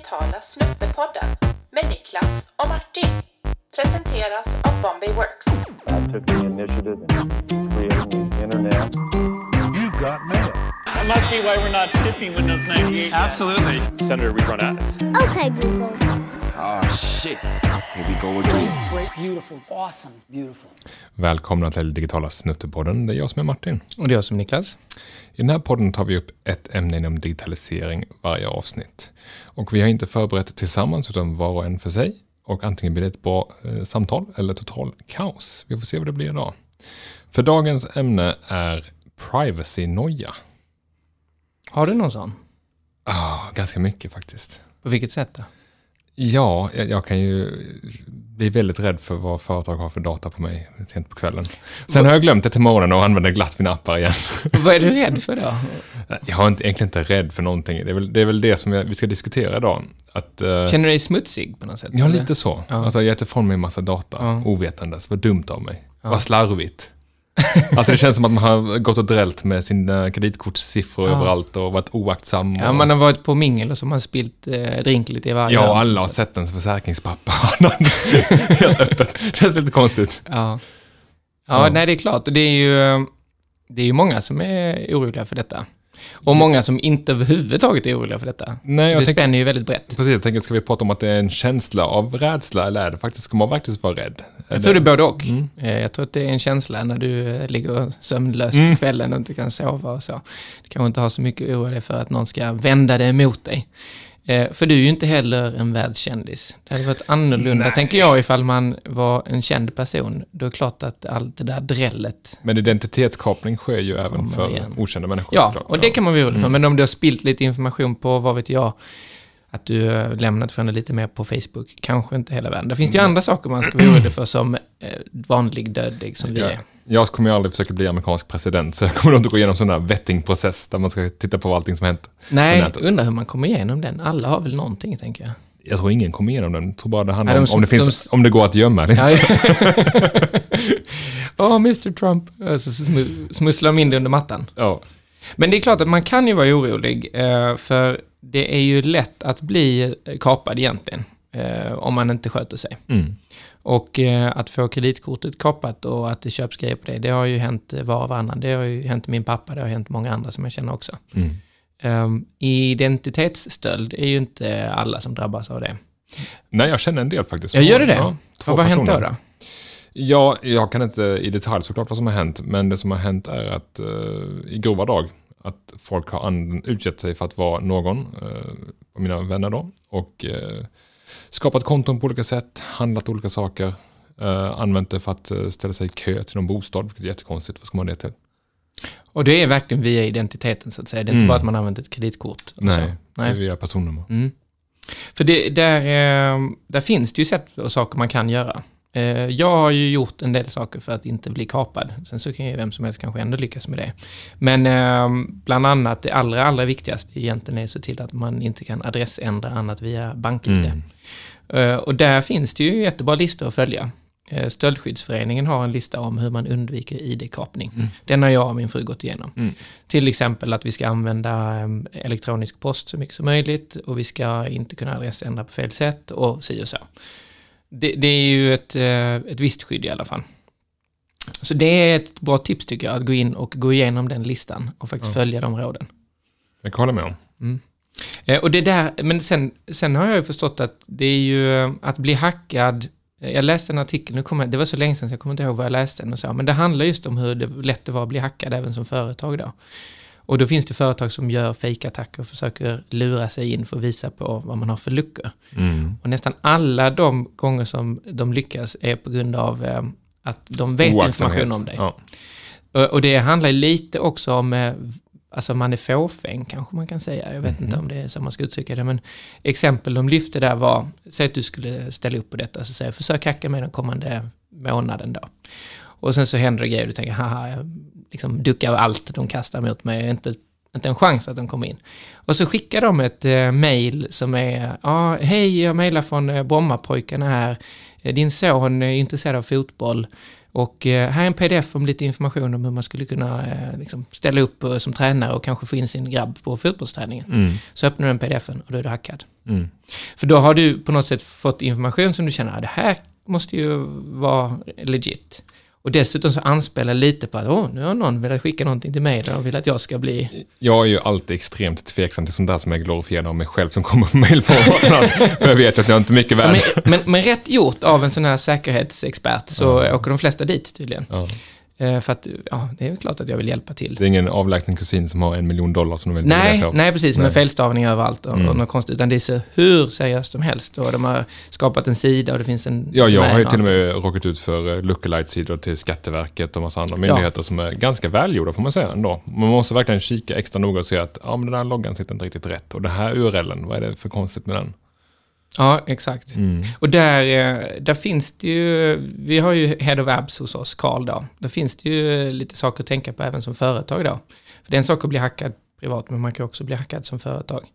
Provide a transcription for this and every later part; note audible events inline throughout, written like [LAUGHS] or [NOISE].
digitala Snuttepodden med Niklas och Martin. Presenteras av Bombay Works. I took the initiative in creating the internet. You got mail. That must be why we're not shipping Windows 98. Absolutely. Senator, we run ads. Okay, Google. Oh shit. Here we go again. Great, beautiful, awesome, beautiful. Välkomna till digitala Snuttepodden. Det är jag som är Martin. Och det är jag som Niklas. I den här podden tar vi upp ett ämne inom digitalisering varje avsnitt. Och vi har inte förberett tillsammans utan var och en för sig. Och antingen blir det ett bra eh, samtal eller total kaos. Vi får se vad det blir idag. För dagens ämne är privacy-noja. Har du någon sån? Ah, ganska mycket faktiskt. På vilket sätt då? Ja, jag, kan ju bli väldigt rädd för vad företag har för data på mig sent på kvällen. Sen har jag glömt det till morgonen och använder glatt mina appar igen. Vad är du rädd för då? Jag är inte, egentligen inte rädd för någonting. Det är väl det, är väl det som jag, vi ska diskutera idag. Att, eh, Känner du dig smutsig på något sätt? ja, eller? lite så. Ja. Alltså, jag har gett ifrån mig en massa data, Ja. ovetandes. Vad dumt av mig. Vad slarvigt. [LAUGHS] alltså det känns som att man har gått och drällt med sina kreditkortssiffror Ja. överallt och varit oaktsam. Och, Ja, man har varit på mingel och så har man spilt eh, drink lite i varje ja, hörn, alla har så- sett ens försäkringspapper. [LAUGHS] Helt öppet. Det känns lite konstigt. Ja. ja. Ja. nej det är klart. Och det är ju, eh, det är ju många som är oroliga för detta. Och många som inte överhuvudtaget är oroliga för detta. Nej, så jag det tänker- spänner ju väldigt brett. Precis, jag tänker, ska vi prata om att det är en känsla av rädsla eller är det faktiskt, ska man faktiskt vara rädd? Jag tror det är både och. Mm. Eh, Jag tror att det är en känsla när du eh, ligger sömnlös Mm. på kvällen och inte kan sova och så. Du kanske inte har så mycket oroa dig för att någon ska vända det emot dig. Eh, För du är ju inte heller en världskändis. Det hade varit annorlunda, Nej. tänker jag, ifall man var en känd person. Då är det klart att allt det där drället... Men identitetskapning sker ju även för igen. okända människor. Ja, såklart. och det kan man vara orolig för. Mm. Men om du har spilt lite information på, vad vet jag, att du lämnat för henne lite mer på Facebook, kanske inte hela världen. Det finns ju Mm. andra saker man ska vara orolig för som eh, vanlig dödlig som vi Ja. är. Jag kommer ju aldrig försöka bli amerikansk president, så jag kommer inte gå igenom sån där vettingprocess där man ska titta på allting som hänt. Nej, undrar hur man kommer igenom den. Alla har väl någonting, tänker jag. Jag tror ingen kommer igenom den. Jag tror bara det handlar Nej, om de- om det, finns, de om det går att gömma det. Ja, [LAUGHS] Åh, Mr Trump. Och Så smu- smusslar de in det under mattan. Ja. Men det är klart att man kan ju vara orolig, eh, för det är ju lätt att bli kapad egentligen, eh, om man inte sköter sig. Mm. Och eh, att få kreditkortet kapat och att det köps grejer på det, det har ju hänt var och varannan. Det har ju hänt min pappa, det har hänt många andra som jag känner också. Mm. Um, identitetsstöld är ju inte alla som drabbas av det. Nej, jag känner en del faktiskt. Jag gör det? Ja, två vad har hänt då? då? Ja, jag kan inte i detalj såklart vad som har hänt, men det som har hänt är att eh, i grova drag, att folk har an- utgett sig för att vara någon, av mina vänner då, och eh, skapat konton på olika sätt, handlat olika saker, uh, använt det för att eh, ställa sig i kö till någon bostad, vilket är jättekonstigt. Vad ska man ha det till? Och det är verkligen via identiteten så att säga. Det är inte Mm. bara att man använder ett kreditkort. Nej, så. det är Nej. via personnummer. Mm. För det, där, eh, där finns det ju sätt och saker man kan göra. Eh, Jag har ju gjort en del saker för att inte bli kapad. Sen så kan ju vem som helst kanske ändå lyckas med det. Men eh, bland annat det allra, allra viktigaste egentligen är att se till att man inte kan adressändra annat via BankID. Mm. Eh, Och där finns det ju jättebra listor att följa. Eh, Stöldskyddsföreningen har en lista om hur man undviker ID-kapning. Mm. Den har jag och min fru gått igenom. Mm. Till exempel att vi ska använda eh, elektronisk post så mycket som möjligt och vi ska inte kunna adressändra på fel sätt och si och så. Det, det är ju ett, eh, ett visst skydd i alla fall. Så det är ett bra tips tycker jag, att gå in och gå igenom den listan och faktiskt Ja. följa de råden. Jag kan hålla med om. Eh, Och det där, men sen, sen har jag ju förstått att det är ju eh, att bli hackad. Jag läste en artikel, nu kommer, det var så länge sedan så jag kommer inte ihåg vad jag läste den och så, men det handlar just om hur det lätt det var att bli hackad även som företag då. Och då finns det företag som gör fejkattacker och försöker lura sig in för att visa på vad man har för luckor. Mm. Och nästan alla de gånger som de lyckas är på grund av eh, att de vet Oaktsamhet. information om dig. Ja. Och, och det handlar lite också om, eh, alltså man är fåfäng kanske man kan säga. Jag vet Mhm. inte om det är så man ska uttrycka det, men exempel de lyfte där var, säg att du skulle ställa upp på detta, så säger försök hacka mig den kommande månaden då. Och sen så händer det grejer, du tänker, haha, liksom duckar allt de kastar mot mig, inte, inte en chans att de kommer in. Och så skickar de ett eh, mail som är, ja, hej, jag mejlar från eh, Brommapojkarna här, Eh, din son är intresserad av fotboll, Och eh, här är en pdf om lite information om hur man skulle kunna eh, liksom ställa upp som tränare och kanske få in sin grabb på fotbollsträningen. Mm. Så öppnar du den pdfen och då är du hackad. Mm. För då har du på något sätt fått information som du känner, ah, det här måste ju vara legit. Och dessutom så anspelar lite på att, åh, nu har någon velat skicka någonting till mig där de vill att jag ska bli... Jag är ju alltid extremt tveksam till sånt där som är glorifierande av mig själv som kommer på mailformat. För jag vet att jag är inte mycket värd. Men, men, men rätt gjort av en sån här säkerhetsexpert så åker de flesta dit tydligen. Ja. Eh, För att, ja, det är klart att jag vill hjälpa till. Det är ingen avlägsen kusin som har en miljon dollar som de vill Nej, läsa av. nej, precis, Nej. med felstavning överallt och, Mm. och något konstigt. Utan det är så hur seriöst som helst. Och de har skapat en sida och det finns en... Ja, jag har ju till och med råkat ut för eh, lookalike-sidor till Skatteverket och massa andra myndigheter som är ganska välgjorda får man säga ändå. Man måste verkligen kika extra noga och se att ja, men den här loggan sitter inte riktigt rätt. Och den här URLen, vad är det för konstigt med den? Ja, exakt. Mm. Och där, eh, där finns det ju, vi har ju Head of Abs hos oss, Karl då. Där finns det ju lite saker att tänka på även som företag då. För det är en sak att bli hackad privat, men man kan också bli hackad som företag.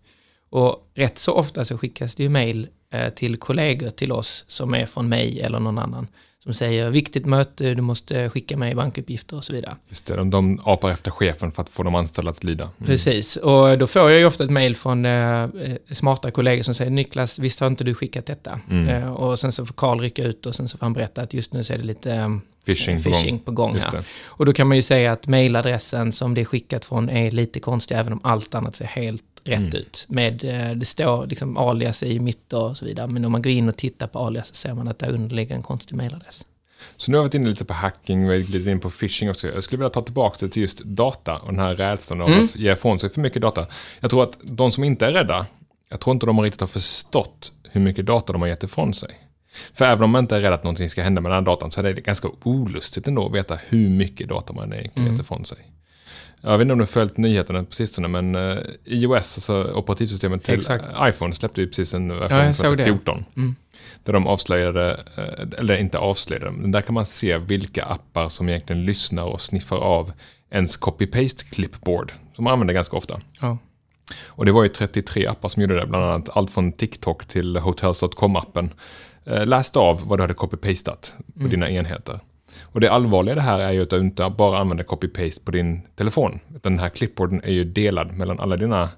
Och rätt så ofta så skickas det ju mejl eh, till kollegor till oss som är från mig eller någon annan. Som säger viktigt möte, du måste skicka mig bankuppgifter och så vidare. Just det, de, de apar efter chefen för att få de anställda att lida. Mm. Precis, och då får jag ju ofta ett mejl från eh, eh, smarta kollegor som säger Niklas, visst har inte du skickat detta? Mm. Eh, och sen så får Karl rycka ut och sen så får han berätta att just nu så är det lite eh, Phishing på phishing gång. på gång här. Och då kan man ju säga att mejladressen som det är skickat från är lite konstig, även om allt annat ser helt rätt Mm. ut. Med, eh, det står liksom alias i mitt och så vidare, men om man går in och tittar på alias så ser man att det underligger en konstig mejladress. Så nu har vi varit inne lite på hacking, vi har glidit in på phishing också. Jag skulle vilja ta tillbaka det till just data och den här rädslan av Mm. att ge ifrån sig för mycket data. Jag tror att de som inte är rädda, jag tror inte de riktigt har förstått hur mycket data de har gett ifrån sig. För även om man inte är rädd att någonting ska hända med den här datan så är det ganska olustigt ändå att veta hur mycket data man egentligen gett ifrån sig. Jag vet inte om du har följt nyheterna på sistone, men eh, iOS, alltså operativsystemet till Exakt. iPhone, släppte ju precis en version Ja, jag som såg heter det. 14. Mm. Där de avslöjade, eh, eller inte avslöjade, men där kan man se vilka appar som egentligen lyssnar och sniffar av ens copy-paste clipboard. Som man använder ganska ofta. Ja. Och det var ju 33 appar som gjorde det, bland annat allt från TikTok till Hotels.com-appen. Eh, läste av vad du hade copy-pastat på Mm. dina enheter. Och det allvarliga det här är ju att du inte bara använder copy-paste på din telefon. Utan den här clipboarden är ju delad mellan alla dina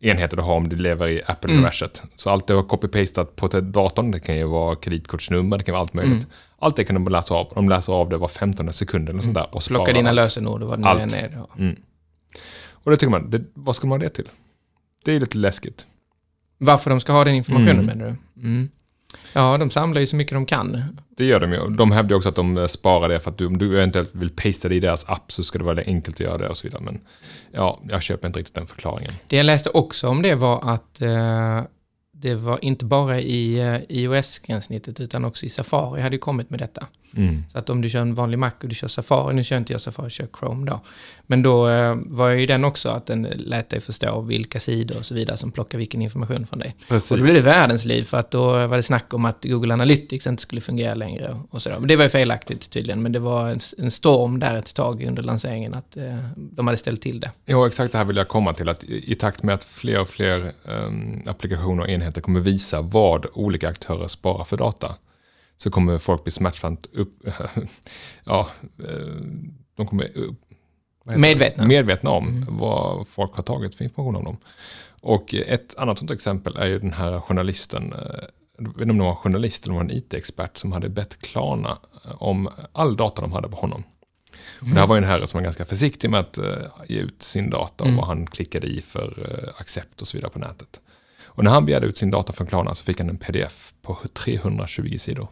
enheter du har om du lever i Apple-universet. Så allt du har copy-pastat på datorn, det kan ju vara kreditkortsnummer, det kan vara allt möjligt. Mm. Allt det kan de läsa av. De läser av det var 15 sekund eller sånt där. Och Plocka sparar dina allt. lösenord och vad det Allt. är. Ja. Mm. Och då tycker man, det, vad ska man ha det till? Det är lite läskigt. Varför de ska ha den informationen Mm. menar du? Mm. Ja, de samlar ju så mycket de kan. Det gör de ju. De hävdar också att de eh, sparar det för att du, om du eventuellt vill pasta det i deras app så ska det vara enkelt att göra det och så vidare. Men ja, jag köper inte riktigt den förklaringen. Det jag läste också om det var att eh, det var inte bara i eh, iOS-gränssnittet utan också i Safari hade ju kommit med detta. Så att om du kör en vanlig Mac och du kör Safari, nu kör inte jag Safari, jag kör Chrome då. Men då eh, var ju den också att den lät dig förstå vilka sidor och så vidare som plockar vilken information från dig. Precis. Och då blev det världens liv för att då var det snack om att Google Analytics inte skulle fungera längre och sådär. Men det var ju felaktigt tydligen, men det var en, en storm där ett tag under lanseringen att eh, de hade ställt till det. Ja, exakt det här vill jag komma till. Att i, i takt med att fler och fler ehm, applikationer och enheter kommer visa vad olika aktörer sparar för data så kommer folk bli smärtsamt upp... [LAUGHS] ja, eh, de kommer upp? Medvetna. medvetna om Mm. vad folk har tagit för information om dem. Och ett annat sånt exempel är ju den här journalisten, eh, jag vet inte om det var en journalist eller en IT-expert som hade bett Klarna eh, om all data de hade på honom. Och det här var ju en herre som var ganska försiktig med att ge ut sin data och Mm. vad han klickade i för accept och så vidare på nätet. Och när han begärde ut sin data från Klarna så fick han en pdf på 320 sidor.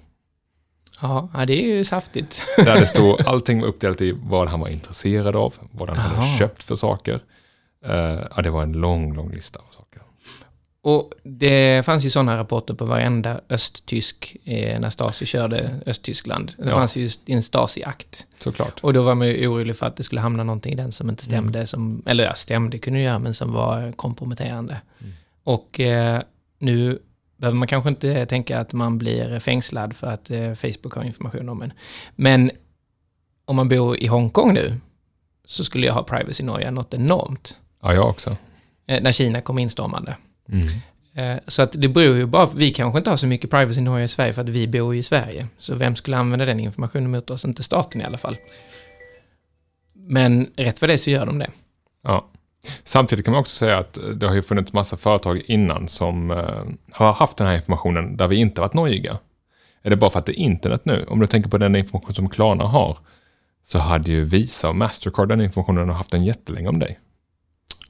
Ja, det är ju saftigt. [LAUGHS] Där det stod [LAUGHS] allting var uppdelat i vad han var intresserad av, vad han hade Aha. köpt för saker. Eh, ja, det var en lång, lång lista av saker. Och det fanns ju sådana rapporter på varenda östtysk eh, när Stasi körde Östtyskland. Det Ja. fanns ju en Stasi-akt. Såklart. Och då var man ju orolig för att det skulle hamna någonting i den som inte stämde. Mm. Som, eller ja, stämde kunde det göra, men som var komprometterande. Mm. Och eh, nu behöver man kanske inte tänka att man blir fängslad för att eh, Facebook har information om en. Men om man bor i Hongkong nu så skulle jag ha privacy-noja något enormt. Ja, jag också. Eh, när Kina kom instormande. Mm. Eh, Så att det beror ju bara vi kanske inte har så mycket privacy noja i Sverige för att vi bor i Sverige. Så vem skulle använda den informationen mot oss? Inte staten i alla fall. Men rätt vad det är så gör de det. Ja. Samtidigt kan man också säga att det har ju funnits massa företag innan som eh, har haft den här informationen där vi inte varit nojiga. Är det bara för att det är internet nu? Om du tänker på den information som Klarna har så hade ju Visa och Mastercard den informationen och haft den jättelänge om dig.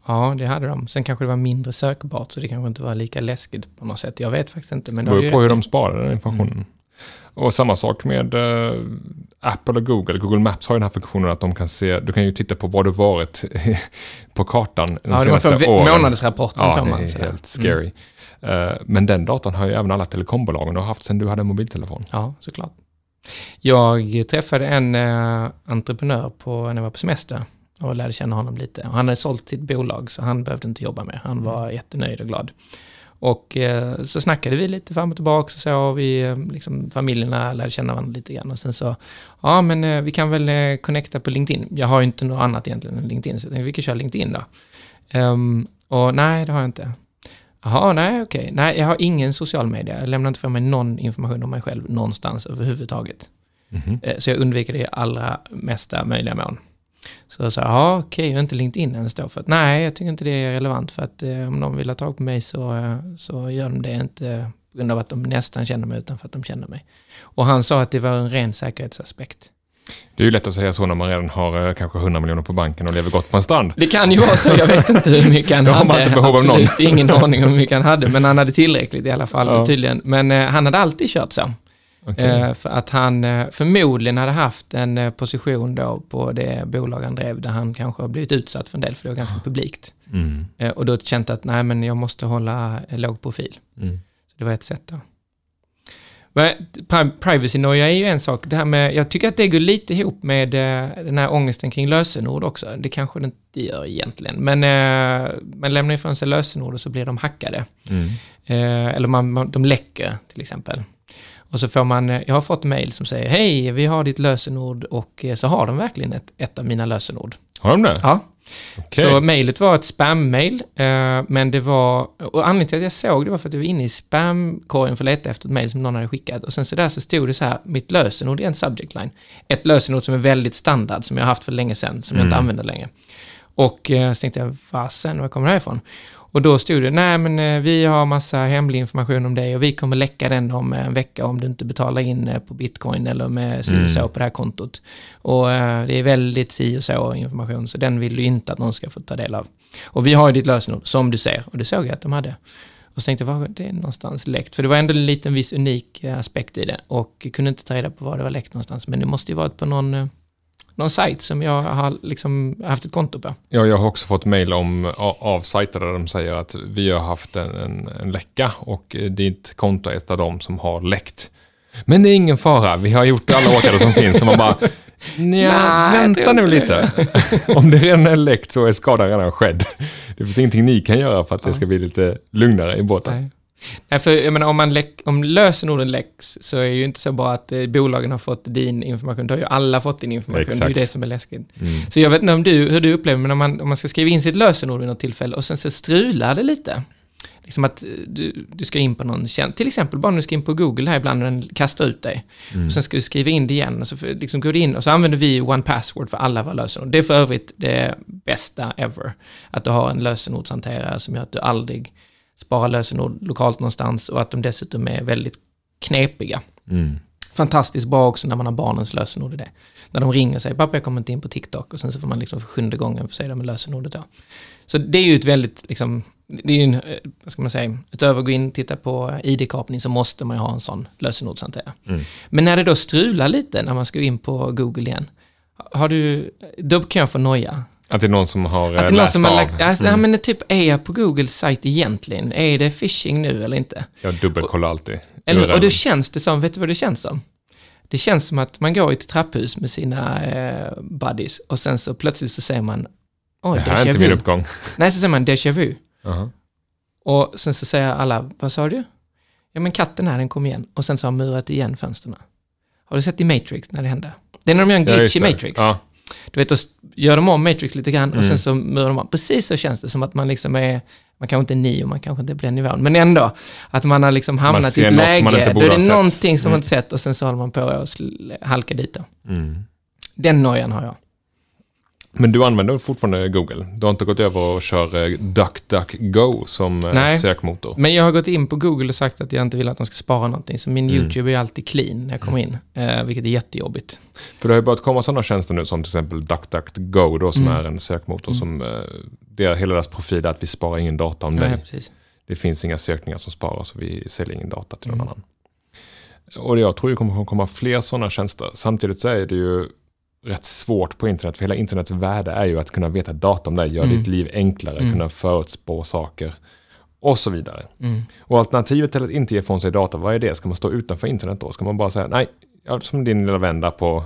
Ja, det hade de. Sen kanske det var mindre sökbart, så det kanske inte var lika läskigt på något sätt. Jag vet faktiskt inte. Men Det beror på hur de sparar den informationen. Och samma sak med eh, Apple och Google. Google Maps har ju den här funktionen att de kan se, du kan ju titta på var du varit [LAUGHS] på kartan de Ja, det senaste åren. månadsrapporten Ja, får det man. är sådär. helt scary. Eh, men den datan har ju även alla telekombolagen har haft sedan du hade en mobiltelefon. Ja, såklart. Jag träffade en eh, entreprenör på, när jag var på semester och lärde känna honom lite. Och han hade sålt sitt bolag så han behövde inte jobba mer. Han var jättenöjd och glad. Och eh, så snackade vi lite fram och tillbaka och så. Och vi, eh, liksom, familjerna lärde känna varandra lite grann. Och sen så, ja men eh, vi kan väl eh, connecta på LinkedIn. Jag har ju inte något annat egentligen än LinkedIn, så jag tänkte vi kan köra LinkedIn då. Ehm, och nej, det har jag inte. Jaha, nej okej. Nej, jag har ingen social media. Jag lämnar inte för mig någon information om mig själv någonstans överhuvudtaget. Mhm. Eh, Så jag undviker det i allra mesta möjliga mån. Så jag sa, ja okej, jag är inte LinkedIn ens då. För att nej, jag tycker inte det är relevant. För att eh, om de vill ha tag på mig så, eh, så gör de det inte på grund av att de nästan känner mig utan för att de känner mig. Och han sa att det var en ren säkerhetsaspekt. Det är ju lätt att säga så när man redan har eh, kanske 100 miljoner på banken och lever gott på en strand. Det kan ju vara så, jag vet inte hur mycket han [LAUGHS] Då har hade. man inte behov av någon. Absolut ingen aning om hur mycket han hade, men han hade tillräckligt i alla fall Ja. tydligen. Men eh, han hade alltid kört så. Okej. Eh, för att han eh, förmodligen hade haft en eh, position då på det bolag han drev där han kanske har blivit utsatt för en del, för det var ganska publikt. Mm. Och då känt att nej, men jag måste hålla låg profil. Mm. Så det var ett sätt då. Privacy-noja är ju en sak. Det här med, jag tycker att det går lite ihop med den här ångesten kring lösenord också. Det kanske det inte gör egentligen. Men man lämnar ifrån sig lösenord och så blir de hackade. Mm. Eller man, de läcker till exempel. Och så får man, eh, jag har fått mail som säger hej, vi har ditt lösenord och eh, så har de verkligen ett, ett av mina lösenord. Har de det? Ja, Okej. så mejlet var ett spam-mail, eh, men det var, och anledningen till att jag såg det var för att jag var inne i spamkorgen för att leta efter ett mejl som någon hade skickat. Och sen så där så stod det så här, mitt lösenord är en subject line. Ett lösenord som är väldigt standard, som jag har haft för länge sedan, som jag inte Mm. använder längre. Och så tänkte jag, fasen, var kommer det här ifrån? Och då stod det, nej men eh, vi har massa hemlig information om dig och vi kommer läcka den om eh, en vecka om du inte betalar in eh, på bitcoin eller med si och så Mm. på det här kontot. Och det är väldigt si och så information, så den vill du inte att någon ska få ta del av. Och vi har ju ditt lösenord, som du ser, och det såg jag att de hade. Och så tänkte jag, var det är någonstans läckt? För det var ändå en liten viss unik aspekt i det. Och kunde inte ta reda på var det var läckt någonstans. Men det måste ju varit på någon, någon sajt som jag har liksom haft ett konto på. Ja, jag har också fått mejl om, av sajter där de säger att vi har haft en, en, en läcka och eh, ditt konto är ett av dem som har läckt. Men det är ingen fara, vi har gjort alla åtgärder som finns. Så man bara, nja, vänta nu lite. [LAUGHS] om det redan är läckt så är skadan redan skedd. Det finns ingenting ni kan göra för att det ska bli lite lugnare i båten. Nej. Nej, för jag menar, om, man läck, om lösenorden läcks så är ju inte så bara att eh, bolagen har fått din information, då har ju alla fått din information. Det är ju Exakt. det som är läskigt. Mm. Så jag vet inte om du, hur du upplever, men om man, om man ska skriva in sitt lösenord vid något tillfälle och sen så strular det lite. Liksom att eh, du, du ska in på någon tjänst, till exempel bara när du ska in på Google här ibland och den kastar ut dig. Mm. Och sen ska du skriva in det igen och så för- liksom går du in och så använder vi One Password för alla våra lösenord. Det är för övrigt det bästa ever. Att du har en lösenordshanterare som gör att du aldrig sparar lösenord lokalt någonstans och att de dessutom är väldigt knepiga. Mm. Fantastiskt bra också när man har barnens lösenord i det. När de ringer och säger pappa jag kommer inte in på TikTok och sen så får man liksom för sjunde gången förse dem med lösenordet då. Så det är ju ett väldigt, liksom, det är ju en, eh, vad ska man säga, utöver att gå in och titta på ID-kapning så måste man ju ha en sån lösenordshanterare. Mm. Men när det då strular lite när man ska in på Google igen, har du, då kan jag få noja. Att det är någon som har Att eh, läst som har av. lagt, alltså, Mm. ja, men typ är jag på Googles sajt egentligen? Är det phishing nu eller inte? Jag dubbelkollar alltid. Eller, och då känns det som, vet du vad det känns som? Det känns som att man går i ett trapphus med sina eh, buddies och sen så plötsligt så säger man Oj, det här är inte min uppgång. Nej, så säger man déjà vu. Jaha. Och sen så säger alla, vad sa du? Ja men katten här, den kom igen. Och sen så har murat igen fönstren. Har du sett i Matrix när det hände? Det är när de gör en Ja, glitch just i. Matrix. Ja. Du vet, då gör de om Matrix lite grann och Mm. sen så murar de om. Precis så känns det, som att man liksom är, man kanske inte är nio, man kanske inte är på den nivån, men ändå, att man har liksom hamnat i ett läge, man inte då är det sett. någonting som man Mm. inte sett och sen så håller man på att halka dit då. Mm. Den nojan har jag. Men du använder fortfarande Google? Du har inte gått över och kör eh, DuckDuckGo som eh, Nej. sökmotor? Men jag har gått in på Google och sagt att jag inte vill att de ska spara någonting. Så min Mm. YouTube är alltid clean när jag kommer in, eh, vilket är jättejobbigt. För det har ju börjat komma sådana tjänster nu som till exempel DuckDuckGo då som Mm. är en sökmotor som, eh, det är hela deras profil är att vi sparar ingen data om dig. Precis. Det finns inga sökningar som sparas och vi säljer ingen data till någon Mm. annan. Och jag tror det kommer komma fler sådana tjänster. Samtidigt så är det ju rätt svårt på internet, för hela internets värde är ju att kunna veta data om dig, göra Mm. ditt liv enklare, Mm. kunna förutspå saker och så vidare. Mm. Och alternativet till att inte ge ifrån sig data, vad är det? Ska man stå utanför internet då? Ska man bara säga nej, som din lilla vän där på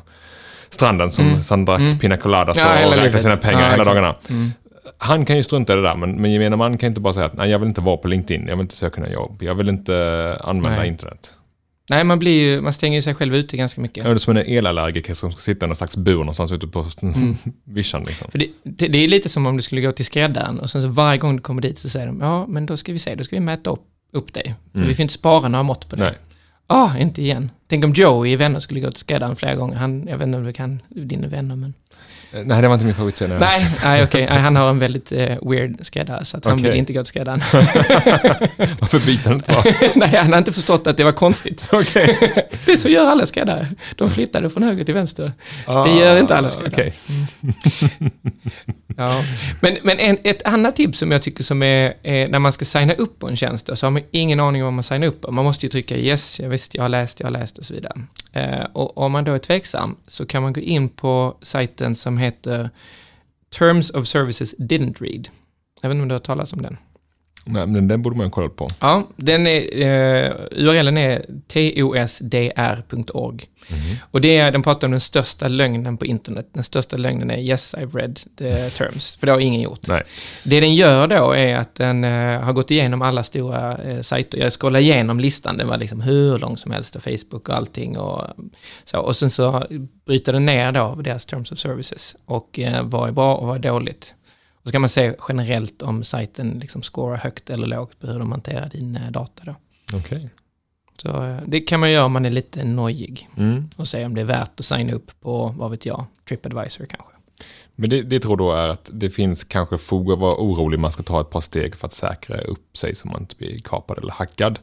stranden som Mm. drack Mm. pina coladas Ja, och räknade sina pengar Ja, hela exakt. dagarna. Mm. Han kan ju strunta i det där, men, men gemene man kan inte bara säga att nej, jag vill inte vara på LinkedIn, jag vill inte söka några jobb, jag vill inte använda Nej. internet. Nej, man, blir ju, man stänger ju sig själv ute ganska mycket. Jag är som en elallergiker som ska sitta i någon slags bur någonstans ute på Mm. [LAUGHS] vischan liksom. För det, det, det är lite som om du skulle gå till skräddaren och sen så varje gång du kommer dit så säger de ja, men då ska vi se, då ska vi mäta upp, upp dig. För Mm. vi får inte spara några mått på dig. Nej. Ah, inte igen. Tänk om Joey i Vänner skulle gå till skräddaren flera gånger. Han, jag vet inte om du kan, dina vänner, men... Eh, Nej, det var inte min favoritscen. Nej, nej okej. Nej, han har en väldigt eh, weird skräddare, så att han vill inte gå till skräddaren. [LAUGHS] Varför byter han inte bara? [LAUGHS] nej, han har inte förstått att det var konstigt. [LAUGHS] det är så gör alla skräddare. De flyttade från höger till vänster. Det gör inte alla skräddare. Okej. Ja. Men, men en, ett annat tips som jag tycker som är, är när man ska signa upp på en tjänst, då, så har man ingen aning om vad man signar upp på. Man måste ju trycka yes, jag visst, jag har läst, jag har läst och så vidare. Eh, och om man då är tveksam så kan man gå in på sajten som heter Terms of Services Didn't Read. Jag vet inte om du har talat om den? Nej, men den borde man kolla på. Ja, den är, eh, URLen är tosdr.org. Och det är, den pratar om den största lögnen på internet. Den största lögnen är yes, I've read the [LAUGHS] terms. För det har ingen gjort. Nej. Det den gör då är att den eh, har gått igenom alla stora eh, sajter. Jag scrollade igenom listan, den var liksom hur lång som helst, och Facebook och allting. Och, så. och sen så bryter den ner då deras terms of services. Och eh, vad är bra och vad är dåligt. Så kan man se generellt om sajten liksom scorar högt eller lågt på hur de hanterar din eh, data då. Okej. Så eh, det kan man göra om man är lite nojig Mm. och se om det är värt att signa upp på, vad vet jag, Tripadvisor kanske. Men det, det tror då är att det finns kanske fog att vara orolig. Man ska ta ett par steg för att säkra upp sig så man inte blir kapad eller hackad.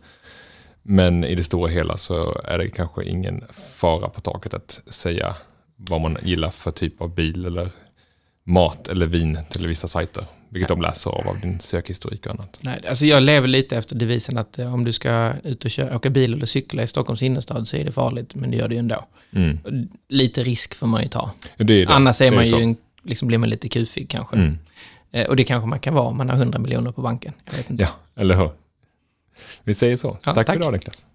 Men i det stora hela så är det kanske ingen fara på taket att säga vad man gillar för typ av bil eller mat eller vin till vissa sajter. Vilket de läser av av din sökhistorik och annat. Nej, alltså jag lever lite efter devisen att eh, om du ska ut och köra, åka bil eller cykla i Stockholms innerstad så är det farligt, men det gör det ju ändå. Mm. Lite risk får man ju ta. Det är det. Annars är Det man så. ju, en, liksom blir man lite kufig kanske. Mm. Eh, och det kanske man kan vara om man har 100 miljoner på banken. Ja, eller hur? Vi säger så. Ja, tack, tack. för idag Niklas.